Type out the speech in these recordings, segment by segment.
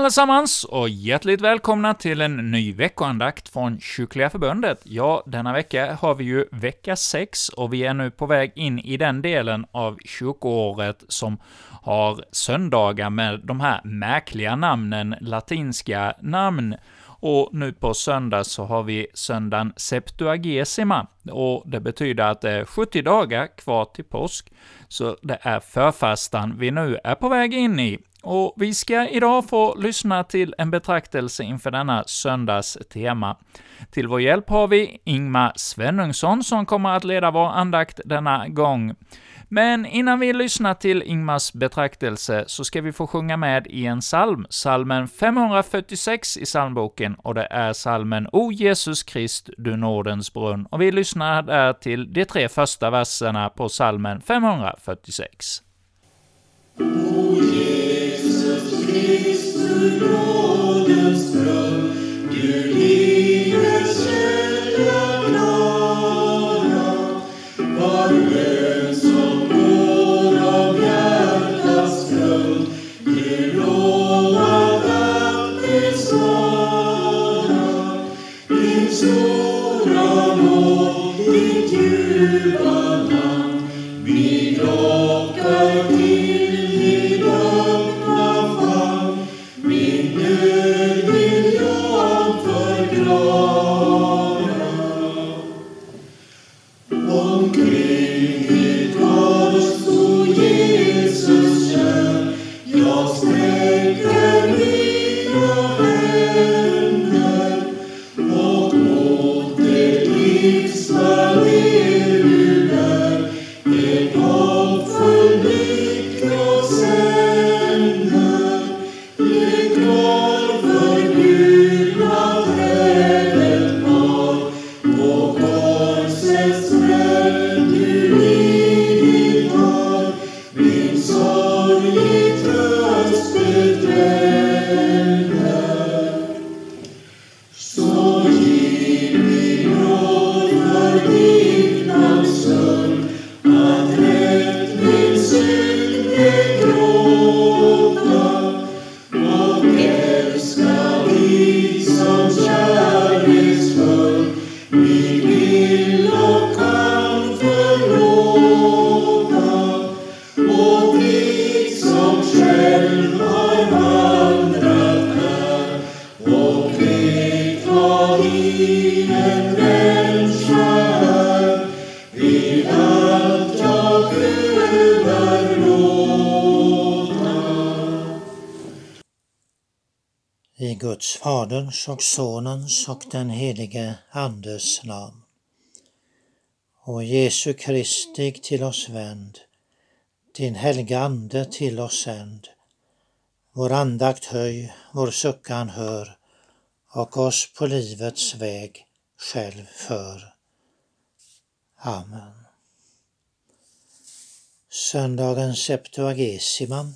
Allesammans och hjärtligt välkomna till en ny veckoandakt från Kyrkliga Förbundet. Ja, denna vecka har vi ju vecka 6 och vi är nu på väg in i den delen av kyrkoåret som har söndagar med de här märkliga namnen, latinska namn. Och nu på söndag så har vi söndagen Septuagesima, och det betyder att det är 70 dagar kvar till påsk, så det är förfastan vi nu är på väg in i. Och vi ska idag få lyssna till en betraktelse inför denna söndags tema. Till vår hjälp har vi Ingmar Svenungsson som kommer att leda vår andakt denna gång. Men innan vi lyssnar till Ingmars betraktelse så ska vi få sjunga med i en psalm, psalmen 546 i psalmboken, och det är psalmen O Jesus Krist, du nådens brunn. Och vi lyssnar där till de tre första verserna på psalmen 546. O Guds Faderns och Sonens och den helige Andes namn. O Jesu Kristi till oss vänd, din helga Ande till oss sänd. Vår andakt höj, vår suckan hör och oss på livets väg själv för. Amen. Söndagens Septuagesima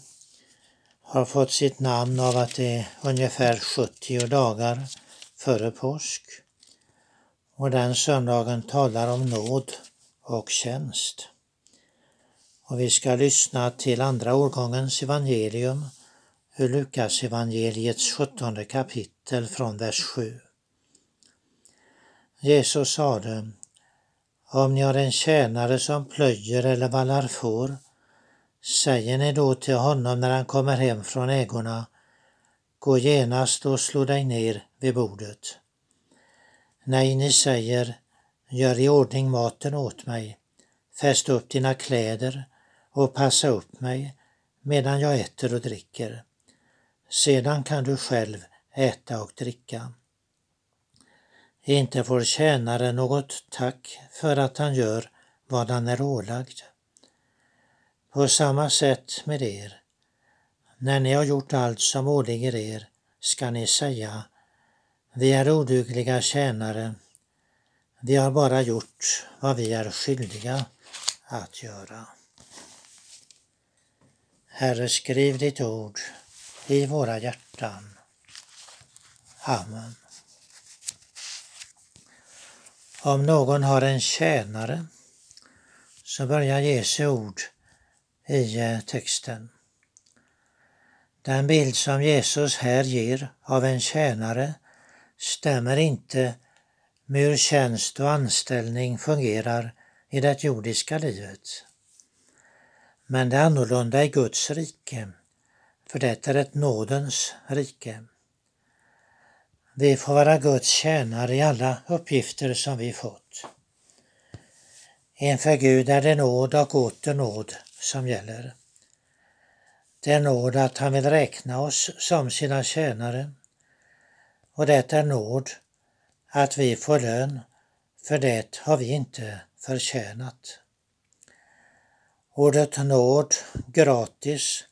har fått sitt namn av att det är ungefär 70 dagar före påsk. Och den söndagen talar om nåd och tjänst. Och vi ska lyssna till andra årgångens evangelium ur Lukas evangeliets 17 kapitel från vers 7. Jesus sade, om ni har en tjänare som plöjer eller vallar får, säger ni då till honom när han kommer hem från ägorna, gå genast och slå dig ner vid bordet. Nej, ni säger, gör i ordning maten åt mig, fäst upp dina kläder och passa upp mig medan jag äter och dricker. Sedan kan du själv äta och dricka. Inte får tjänaren något tack för att han gör vad han är ålagd. På samma sätt med er. När ni har gjort allt som åligger er ska ni säga Vi är odugliga tjänare. Vi har bara gjort vad vi är skyldiga att göra. Herre, skriv ditt ord i våra hjärtan. Amen. Om någon har en tjänare så börjar Jesu ord i eh, texten. Den bild som Jesus här ger av en tjänare stämmer inte med hur tjänst och anställning fungerar i det jordiska livet. Men det är annorlunda i Guds rike, för det är ett nådens rike. Vi får vara Guds tjänare i alla uppgifter som vi fått. Inför Gud är det nåd och åter nåd som gäller. Det är nåd att han vill räkna oss som sina tjänare och det är nåd att vi får lön, för det har vi inte förtjänat. Ordet nåd, gratis,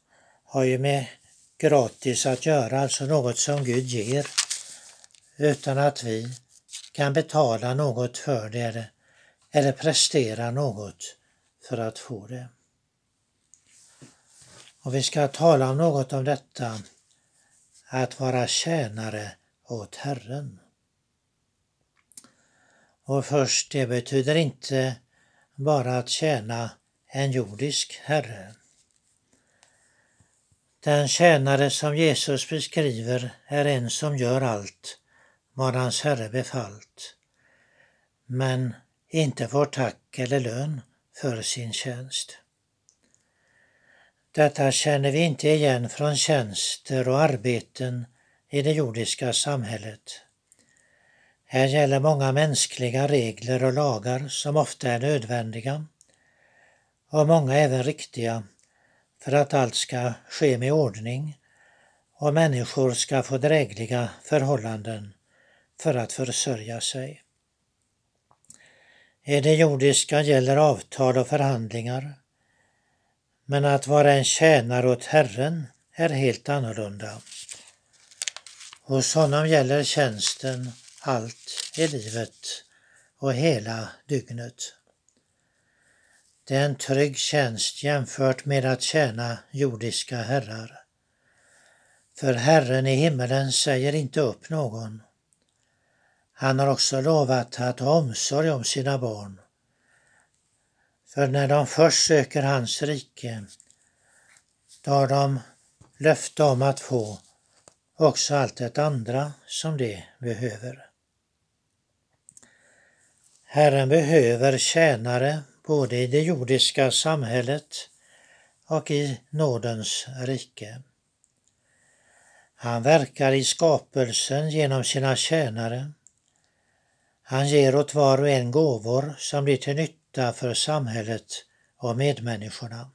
har ju med gratis att göra, alltså något som Gud ger, utan att vi kan betala något för det eller prestera något för att få det. Och vi ska tala om något om detta, att vara tjänare åt Herren. Och först, det betyder inte bara att tjäna en jordisk herre. Den tjänare som Jesus beskriver är en som gör allt vad hans herre befallt, men inte får tack eller lön för sin tjänst. Detta känner vi inte igen från tjänster och arbeten i det jordiska samhället. Här gäller många mänskliga regler och lagar som ofta är nödvändiga och många även riktiga för att allt ska ske med ordning och människor ska få drägliga förhållanden för att försörja sig. I det jordiska gäller avtal och förhandlingar, men att vara en tjänare åt Herren är helt annorlunda. Hos honom gäller tjänsten allt i livet och hela dygnet. Det är en trygg tjänst jämfört med att tjäna jordiska herrar. För Herren i himmelen säger inte upp någon. Han har också lovat att ha omsorg om sina barn. För när de först söker hans rike, då har de löfte om att få också allt det andra som de behöver. Herren behöver tjänare både i det jordiska samhället och i nådens rike. Han verkar i skapelsen genom sina tjänare. Han ger åt var och en gåvor som blir till nytta för samhället och medmänniskorna.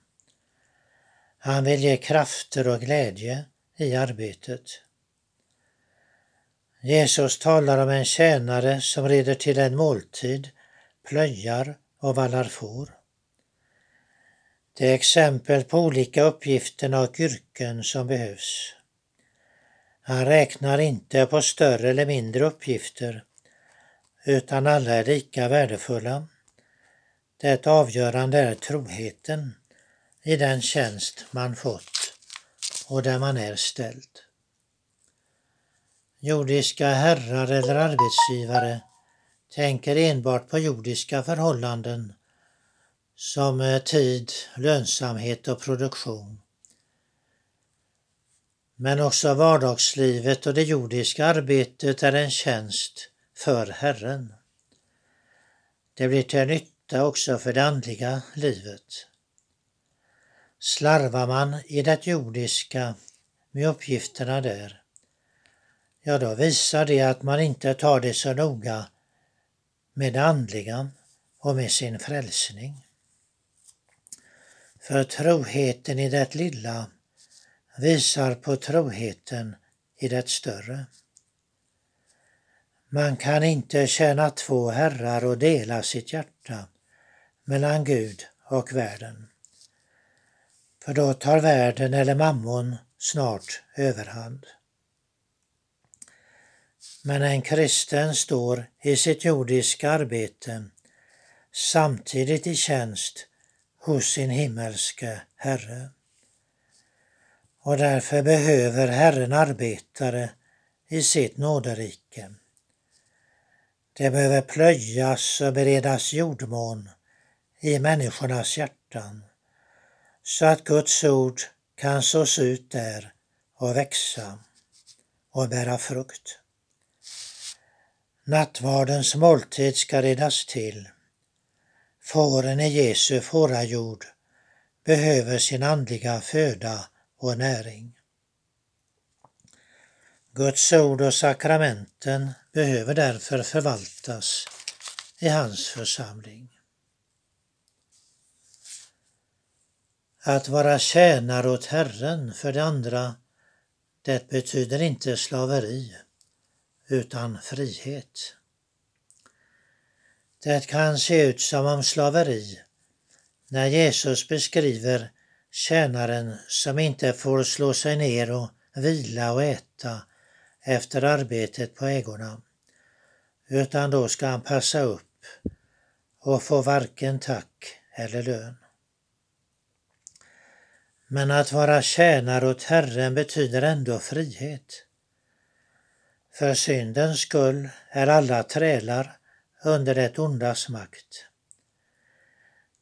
Han vill ge krafter och glädje i arbetet. Jesus talar om en tjänare som rider till en måltid, plöjar och vallar får. Det är exempel på olika uppgifter och yrken som behövs. Han räknar inte på större eller mindre uppgifter, utan alla är lika värdefulla. Det avgörande är troheten i den tjänst man fått och där man är ställd. Jordiska herrar eller arbetsgivare tänker enbart på jordiska förhållanden som eh, tid, lönsamhet och produktion. Men också vardagslivet och det jordiska arbetet är en tjänst för Herren. Det blir till nytta också för det andliga livet. Slarvar man i det jordiska med uppgifterna där, ja då visar det att man inte tar det så noga med det andliga och med sin frälsning. För troheten i det lilla visar på troheten i det större. Man kan inte tjäna två herrar och dela sitt hjärta mellan Gud och världen. För då tar världen eller mammon snart överhand. Men en kristen står i sitt jordiska arbete samtidigt i tjänst hos sin himmelske Herre. Och därför behöver Herren arbetare i sitt nåderike. Det behöver plöjas och beredas jordmån i människornas hjärtan så att Guds ord kan sås ut där och växa och bära frukt. Nattvardens måltid ska redas till. Fåren i Jesu fårajord behöver sin andliga föda och näring. Guds ord och sakramenten behöver därför förvaltas i hans församling. Att vara tjänare åt Herren för det andra, det betyder inte slaveri utan frihet. Det kan se ut som om slaveri när Jesus beskriver tjänaren som inte får slå sig ner och vila och äta efter arbetet på ägorna, utan då ska han passa upp och få varken tack eller lön. Men att vara tjänare åt Herren betyder ändå frihet. För syndens skull är alla trälar under det ondas makt.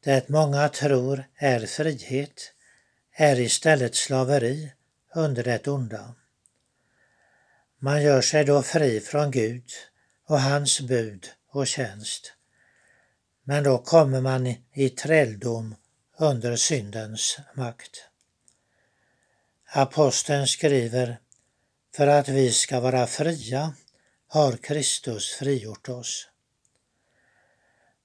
Det många tror är frihet är istället slaveri under det onda. Man gör sig då fri från Gud och hans bud och tjänst. Men då kommer man i träldom under syndens makt. Aposteln skriver, för att vi ska vara fria har Kristus frigjort oss.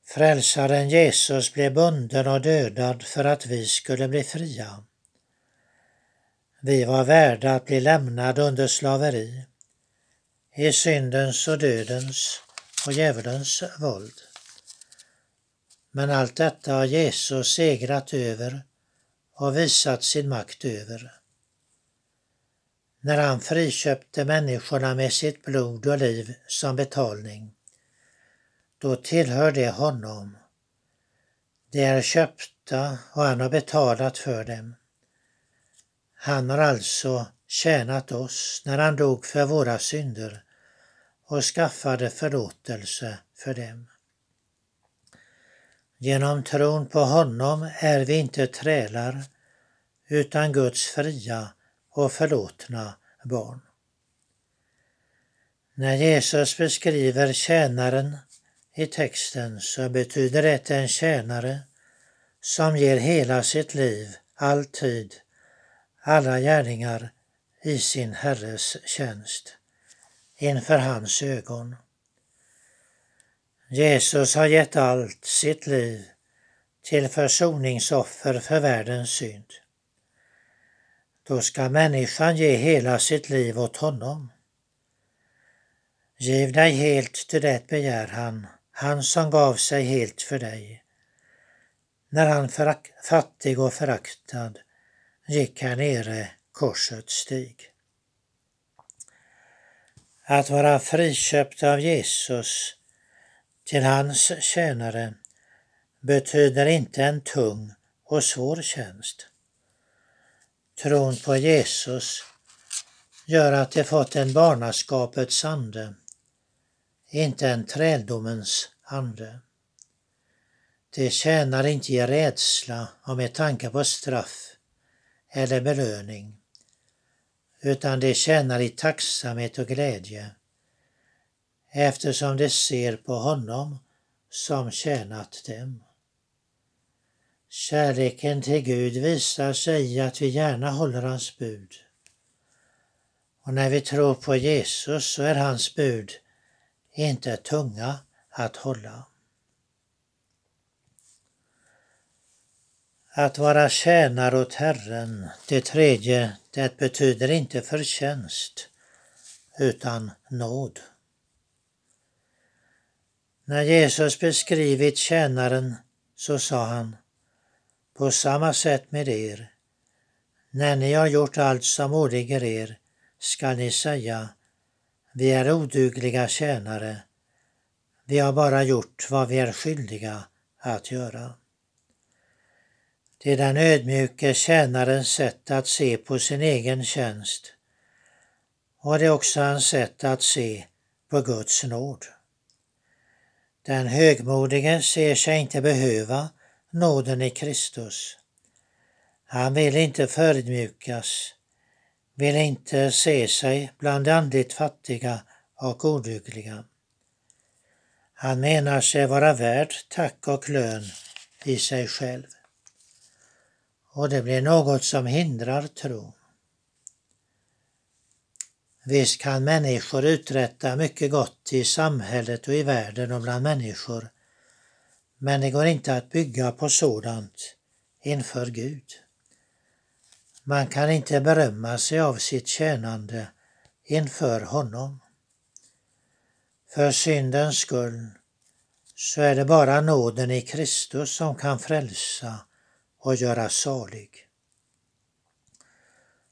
Frälsaren Jesus blev bunden och dödad för att vi skulle bli fria. Vi var värda att bli lämnade under slaveri, i syndens och dödens och djävulens våld. Men allt detta har Jesus segrat över och visat sin makt över. När han friköpte människorna med sitt blod och liv som betalning, då tillhör det honom. De är köpta och han har betalat för dem. Han har alltså tjänat oss när han dog för våra synder och skaffade förlåtelse för dem. Genom tron på honom är vi inte trälar utan Guds fria och förlåtna barn. När Jesus beskriver tjänaren i texten så betyder det en tjänare som ger hela sitt liv, alltid, alla gärningar i sin Herres tjänst, inför hans ögon. Jesus har gett allt sitt liv till försoningsoffer för världens synd. Då ska människan ge hela sitt liv åt honom. Giv dig helt till det begär han, han som gav sig helt för dig. När han fattig och föraktad gick här nere korsets stig. Att vara friköpt av Jesus till hans tjänare betyder inte en tung och svår tjänst. Tron på Jesus gör att de fått en barnaskapets ande, inte en träldomens ande. De tjänar inte i rädsla och med tanke på straff eller belöning, utan de tjänar i tacksamhet och glädje eftersom de ser på honom som tjänat dem. Kärleken till Gud visar sig i att vi gärna håller hans bud. Och när vi tror på Jesus så är hans bud inte tunga att hålla. Att vara tjänare åt Herren, det tredje, det betyder inte förtjänst utan nåd. När Jesus beskrivit tjänaren så sa han på samma sätt med er. När ni har gjort allt som åligger er skall ni säga vi är odugliga tjänare. Vi har bara gjort vad vi är skyldiga att göra. Det är den ödmjuke tjänarens sätt att se på sin egen tjänst och det är också hans sätt att se på Guds nåd. Den högmodige ser sig inte behöva nåden i Kristus. Han vill inte förödmjukas, vill inte se sig bland andligt fattiga och odugliga. Han menar sig vara värd tack och lön i sig själv. Och det blir något som hindrar tro. Visst kan människor uträtta mycket gott i samhället och i världen och bland människor, men det går inte att bygga på sådant inför Gud. Man kan inte berömma sig av sitt tjänande inför honom. För syndens skull så är det bara nåden i Kristus som kan frälsa och göra salig.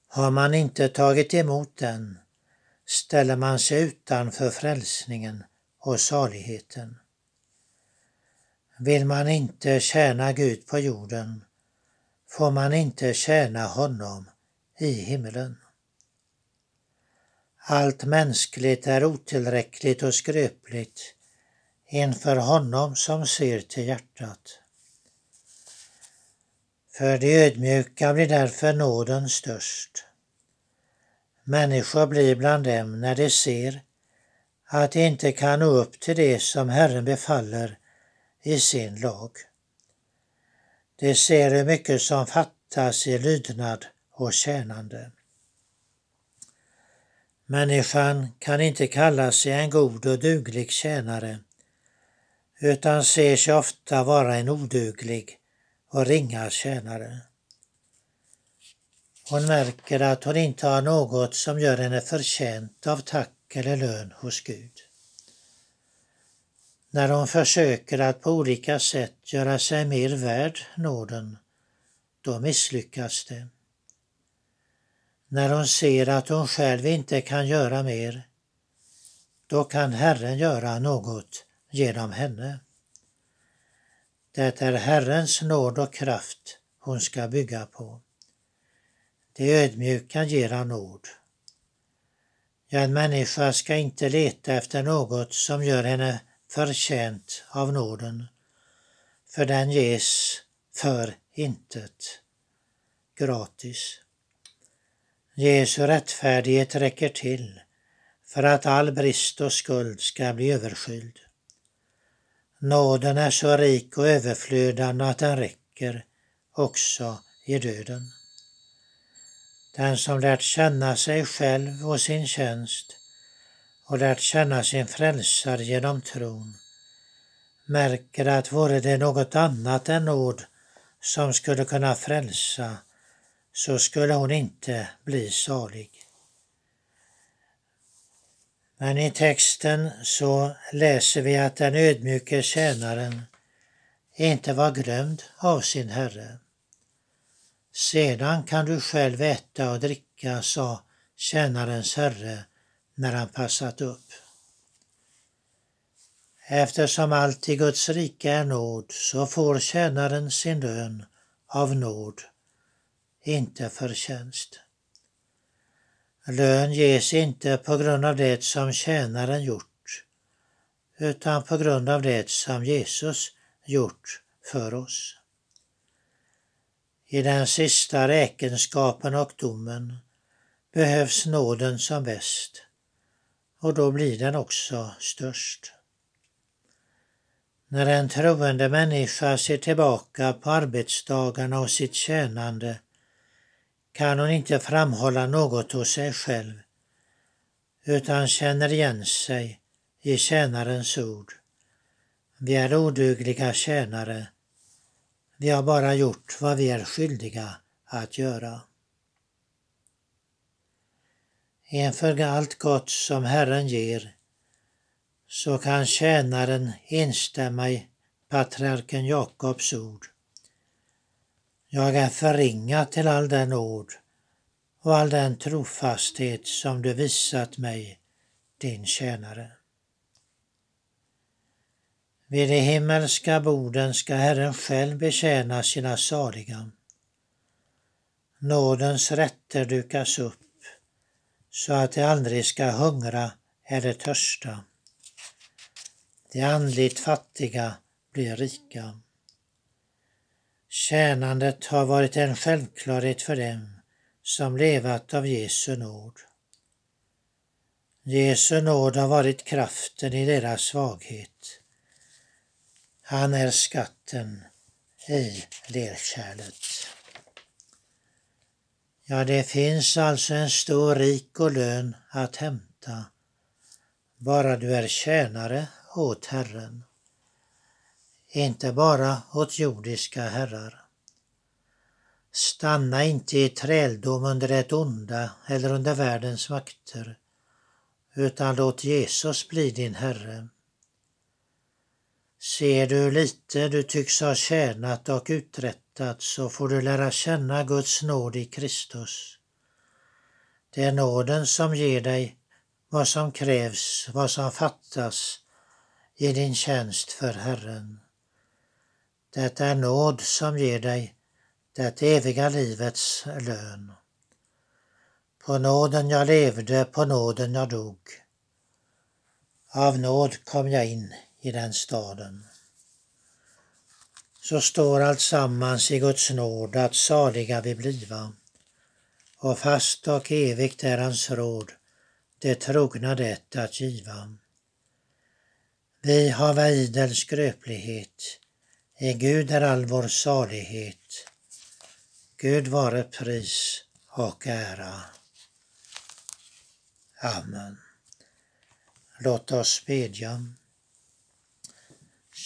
Har man inte tagit emot den ställer man sig utanför frälsningen och saligheten. Vill man inte tjäna Gud på jorden får man inte tjäna honom i himlen. Allt mänskligt är otillräckligt och skröpligt inför honom som ser till hjärtat. För de ödmjuka blir därför nåden störst. Människor blir bland dem när de ser att de inte kan nå upp till det som Herren befaller i sin lag. De ser hur mycket som fattas i lydnad och tjänande. Människan kan inte kalla sig en god och duglig tjänare utan ser sig ofta vara en oduglig och ringa tjänare. Hon märker att hon inte har något som gör henne förtjänt av tack eller lön hos Gud. När hon försöker att på olika sätt göra sig mer värd nåden, då misslyckas det. När hon ser att hon själv inte kan göra mer, då kan Herren göra något genom henne. Det är Herrens nåd och kraft hon ska bygga på. Det ödmjuka ger han nåd. Ja, en människa ska inte leta efter något som gör henne förtjänt av nåden, för den ges för intet, gratis. Jesu rättfärdighet räcker till för att all brist och skuld ska bli överskylld. Nåden är så rik och överflödande att den räcker också i döden. Den som lärt känna sig själv och sin tjänst och lärt känna sin frälsare genom tron märker att vore det något annat än nåd som skulle kunna frälsa så skulle hon inte bli salig. Men i texten så läser vi att den ödmjuke tjänaren inte var glömd av sin Herre. Sedan kan du själv äta och dricka, sa tjänarens herre när han passat upp. Eftersom allt i Guds rike är nåd så får tjänaren sin lön av nåd, inte förtjänst. Lön ges inte på grund av det som tjänaren gjort, utan på grund av det som Jesus gjort för oss. I den sista räkenskapen och domen behövs nåden som bäst och då blir den också störst. När en troende människa ser tillbaka på arbetsdagarna och sitt tjänande kan hon inte framhålla något hos sig själv utan känner igen sig i tjänarens ord. Vi är odugliga tjänare vi har bara gjort vad vi är skyldiga att göra. Inför allt gott som Herren ger så kan tjänaren instämma i patriarken Jakobs ord. Jag är förringad till all den ord och all den trofasthet som du visat mig, din tjänare. Vid de himmelska borden ska Herren själv betjäna sina saliga. Nådens rätter dukas upp så att de aldrig ska hungra eller törsta. De andligt fattiga blir rika. Tjänandet har varit en självklarhet för dem som levat av Jesu nåd. Jesu nåd har varit kraften i deras svaghet. Han är skatten i lerkärlet. Ja, det finns alltså en stor rik och lön att hämta, bara du är tjänare åt Herren. Inte bara åt jordiska herrar. Stanna inte i träldom under det onda eller under världens makter, utan låt Jesus bli din Herre. Ser du lite du tycks ha tjänat och uträttat så får du lära känna Guds nåd i Kristus. Det är nåden som ger dig vad som krävs, vad som fattas i din tjänst för Herren. Det är nåd som ger dig det eviga livets lön. På nåden jag levde, på nåden jag dog. Av nåd kom jag in i den staden. Så står allt sammans i Guds nåd att saliga vi bliva. Och fast och evigt är hans råd, det trogna det att giva. Vi hava idel skröplighet, i Gud är all vår salighet. Gud vare pris och ära. Amen. Låt oss bedja.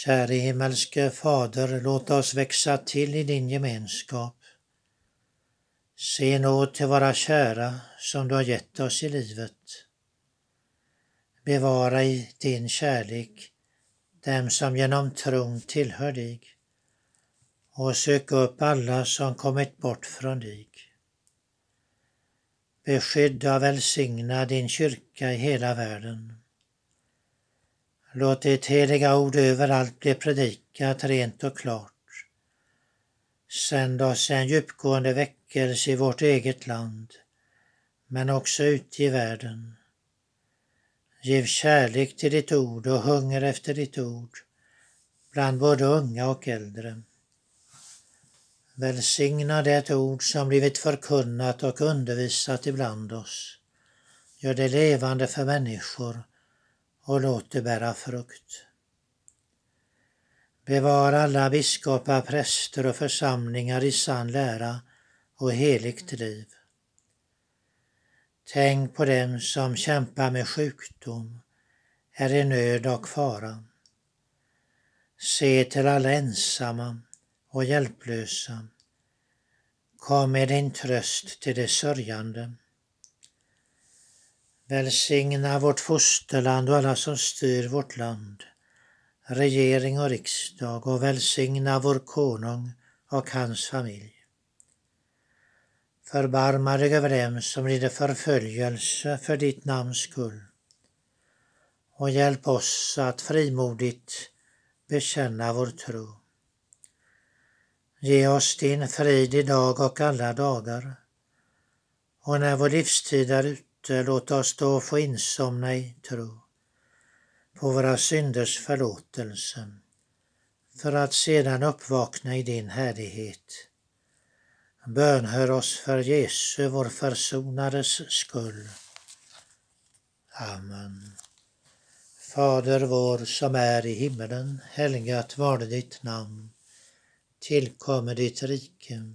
Käre himmelske Fader, låt oss växa till i din gemenskap. Se nåd till våra kära som du har gett oss i livet. Bevara i din kärlek dem som genom tron tillhör dig och sök upp alla som kommit bort från dig. Beskydda och välsigna din kyrka i hela världen. Låt ditt heliga ord överallt bli predikat rent och klart. Sänd oss en djupgående väckelse i vårt eget land, men också ute i världen. Giv kärlek till ditt ord och hunger efter ditt ord bland både unga och äldre. Välsigna det ord som blivit förkunnat och undervisat ibland oss. Gör det levande för människor och låt det bära frukt. Bevara alla biskopar, präster och församlingar i sann lära och heligt liv. Tänk på dem som kämpar med sjukdom, är i nöd och fara. Se till alla ensamma och hjälplösa. Kom med din tröst till de sörjande. Välsigna vårt fosterland och alla som styr vårt land, regering och riksdag och välsigna vår konung och hans familj. Förbarma dig över dem som lider förföljelse för ditt namns skull och hjälp oss att frimodigt bekänna vår tro. Ge oss din frid idag och alla dagar och när vår livstid är ute låt oss då få insomna i tro på våra synders förlåtelse för att sedan uppvakna i din härlighet Bönhör oss för Jesu, vår försonares skull. Amen. Fader vår som är i himmelen. Helgat varde ditt namn. Tillkommer ditt rike.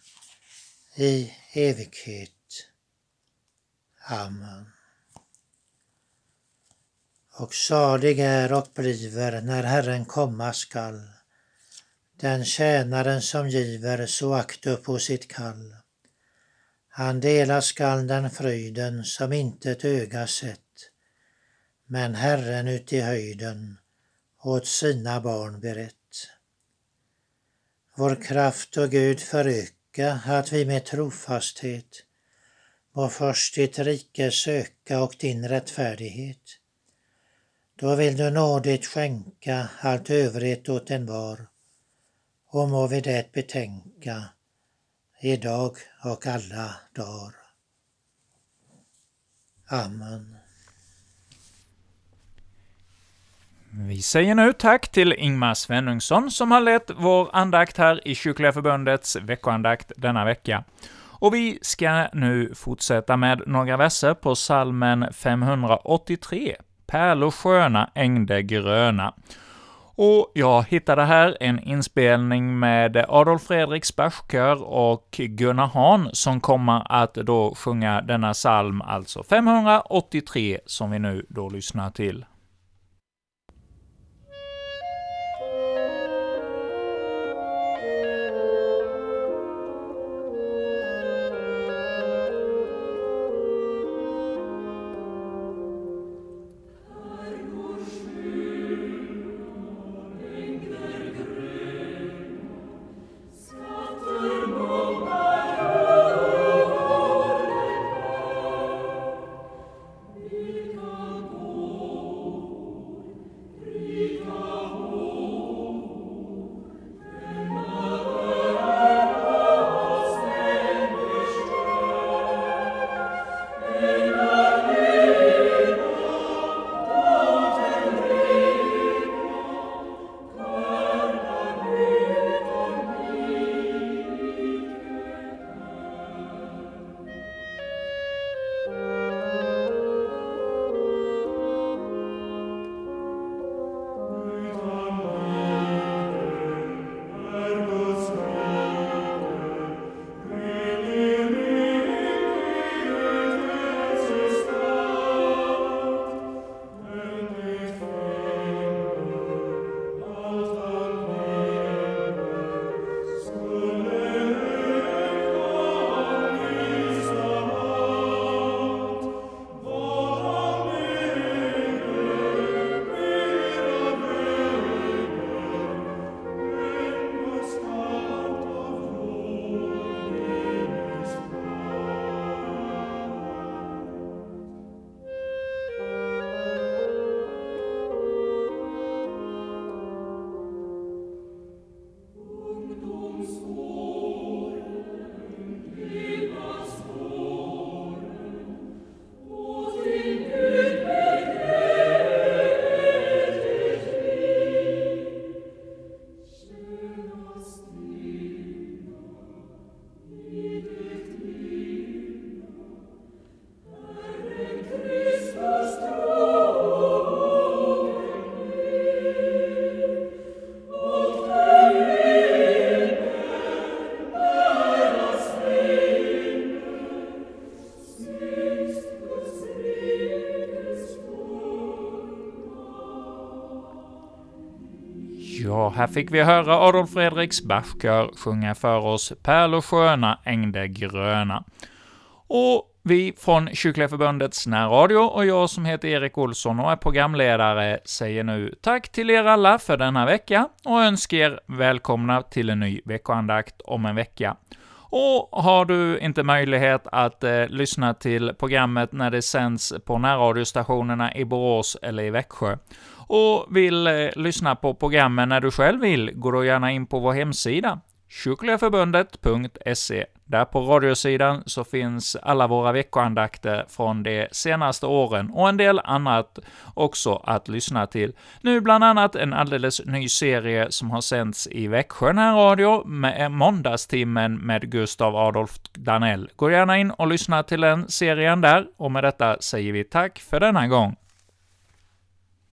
i evighet. Amen. Och salig är och bliver när Herren komma skall den tjänaren som giver så akt upp på sitt kall. Han delar skall den fröjden som inte ett öga sett, men Herren uti höjden åt sina barn berett. Vår kraft och Gud tacka att vi med trofasthet må först ditt rike söka och din rättfärdighet. Då vill du nådigt skänka allt övrigt åt en var och må vi det betänka idag och alla dagar. Amen. Vi säger nu tack till Ingmar Svenungsson som har lett vår andakt här i Kyrkliga Förbundets veckoandakt denna vecka. Och vi ska nu fortsätta med några verser på salmen 583, Pärlor sköna, ängde gröna. Och jag hittade här en inspelning med Adolf Fredriks Bachkör och Gunnar Hahn som kommer att då sjunga denna psalm, alltså 583, som vi nu då lyssnar till. Här fick vi höra Adolf Fredriks Bachkör sjunga för oss Pärlor sköna, ängde gröna. Och vi från Kyrkliga Förbundets närradio och jag som heter Erik Olsson och är programledare säger nu tack till er alla för denna vecka och önskar er välkomna till en ny veckoandakt om en vecka. Och har du inte möjlighet att eh, lyssna till programmet när det sänds på närradiostationerna i Borås eller i Växjö, och vill eh, lyssna på programmen när du själv vill, gå då gärna in på vår hemsida, kyrkligaförbundet.se. Där på radiosidan så finns alla våra veckoandakter från de senaste åren och en del annat också att lyssna till. Nu bland annat en alldeles ny serie som har sänts i Växjö närradio, med eh, Måndagstimmen med Gustav Adolf Danell. Gå gärna in och lyssna till den serien där, och med detta säger vi tack för denna gång.